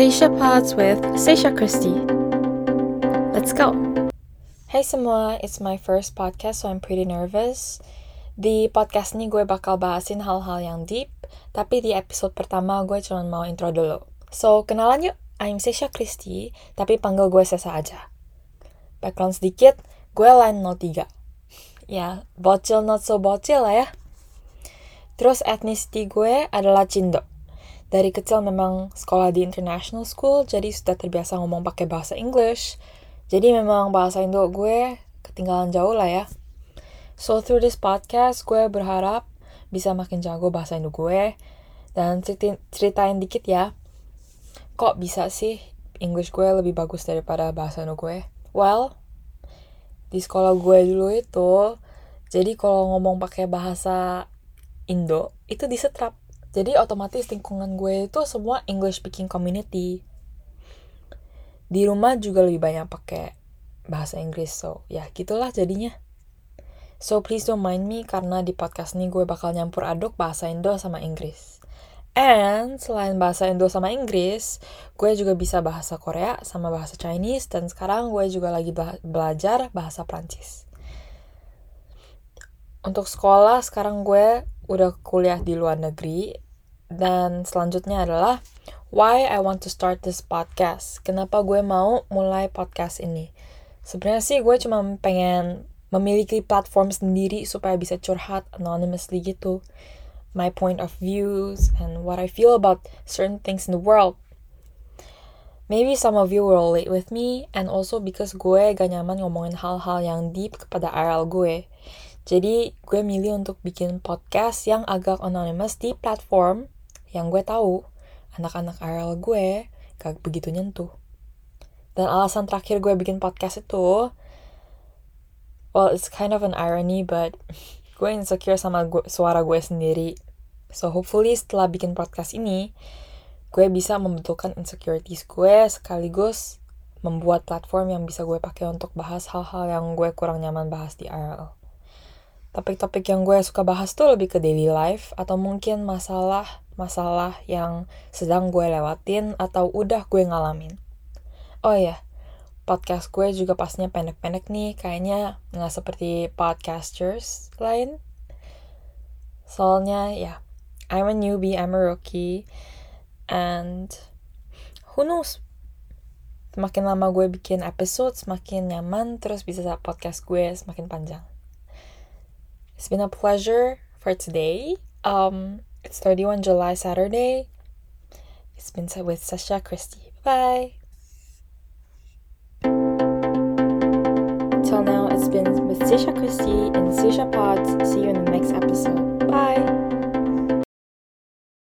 Seisha Pods with Seisha Christie. Let's go! Hey semua, it's my first podcast so I'm pretty nervous. Di podcast ini gue bakal bahasin hal-hal yang deep, tapi di episode pertama gue cuma mau intro dulu. So, kenalan yuk, I'm Seisha Christie, tapi panggil gue Sesa aja. Background sedikit, gue line 03. Ya, bocil not so bocil lah ya. Terus ethnicity gue adalah Cindo dari kecil memang sekolah di international school, jadi sudah terbiasa ngomong pakai bahasa English. Jadi memang bahasa Indo gue ketinggalan jauh lah ya. So through this podcast, gue berharap bisa makin jago bahasa Indo gue. Dan ceritain, ceritain dikit ya, kok bisa sih English gue lebih bagus daripada bahasa Indo gue? Well, di sekolah gue dulu itu, jadi kalau ngomong pakai bahasa Indo, itu disetrap jadi otomatis lingkungan gue itu semua English speaking community. Di rumah juga lebih banyak pakai bahasa Inggris, so ya gitulah jadinya. So please don't mind me karena di podcast ini gue bakal nyampur aduk bahasa Indo sama Inggris. And selain bahasa Indo sama Inggris, gue juga bisa bahasa Korea sama bahasa Chinese dan sekarang gue juga lagi belajar bahasa Prancis. Untuk sekolah sekarang gue udah kuliah di luar negeri dan selanjutnya adalah why I want to start this podcast. Kenapa gue mau mulai podcast ini? Sebenarnya sih gue cuma pengen memiliki platform sendiri supaya bisa curhat anonymously gitu. My point of views and what I feel about certain things in the world. Maybe some of you will relate with me and also because gue gak nyaman ngomongin hal-hal yang deep kepada RL gue. Jadi gue milih untuk bikin podcast yang agak anonymous di platform yang gue tahu anak-anak RL gue gak begitu nyentuh. Dan alasan terakhir gue bikin podcast itu, well it's kind of an irony but gue insecure sama gue, suara gue sendiri. So hopefully setelah bikin podcast ini, gue bisa membetulkan insecurities gue sekaligus membuat platform yang bisa gue pakai untuk bahas hal-hal yang gue kurang nyaman bahas di RL topik-topik yang gue suka bahas tuh lebih ke daily life atau mungkin masalah-masalah yang sedang gue lewatin atau udah gue ngalamin. Oh ya, podcast gue juga pastinya pendek-pendek nih, kayaknya nggak seperti podcasters lain. Soalnya ya, I'm a newbie, I'm a rookie, and who knows, semakin lama gue bikin episode, semakin nyaman, terus bisa podcast gue semakin panjang. It's been a pleasure for today. Um, it's 31 July, Saturday. It's been with Sasha Christie. Bye. Till now, it's been with Sasha Christie and Sasha Pods. See you in the next episode. Bye.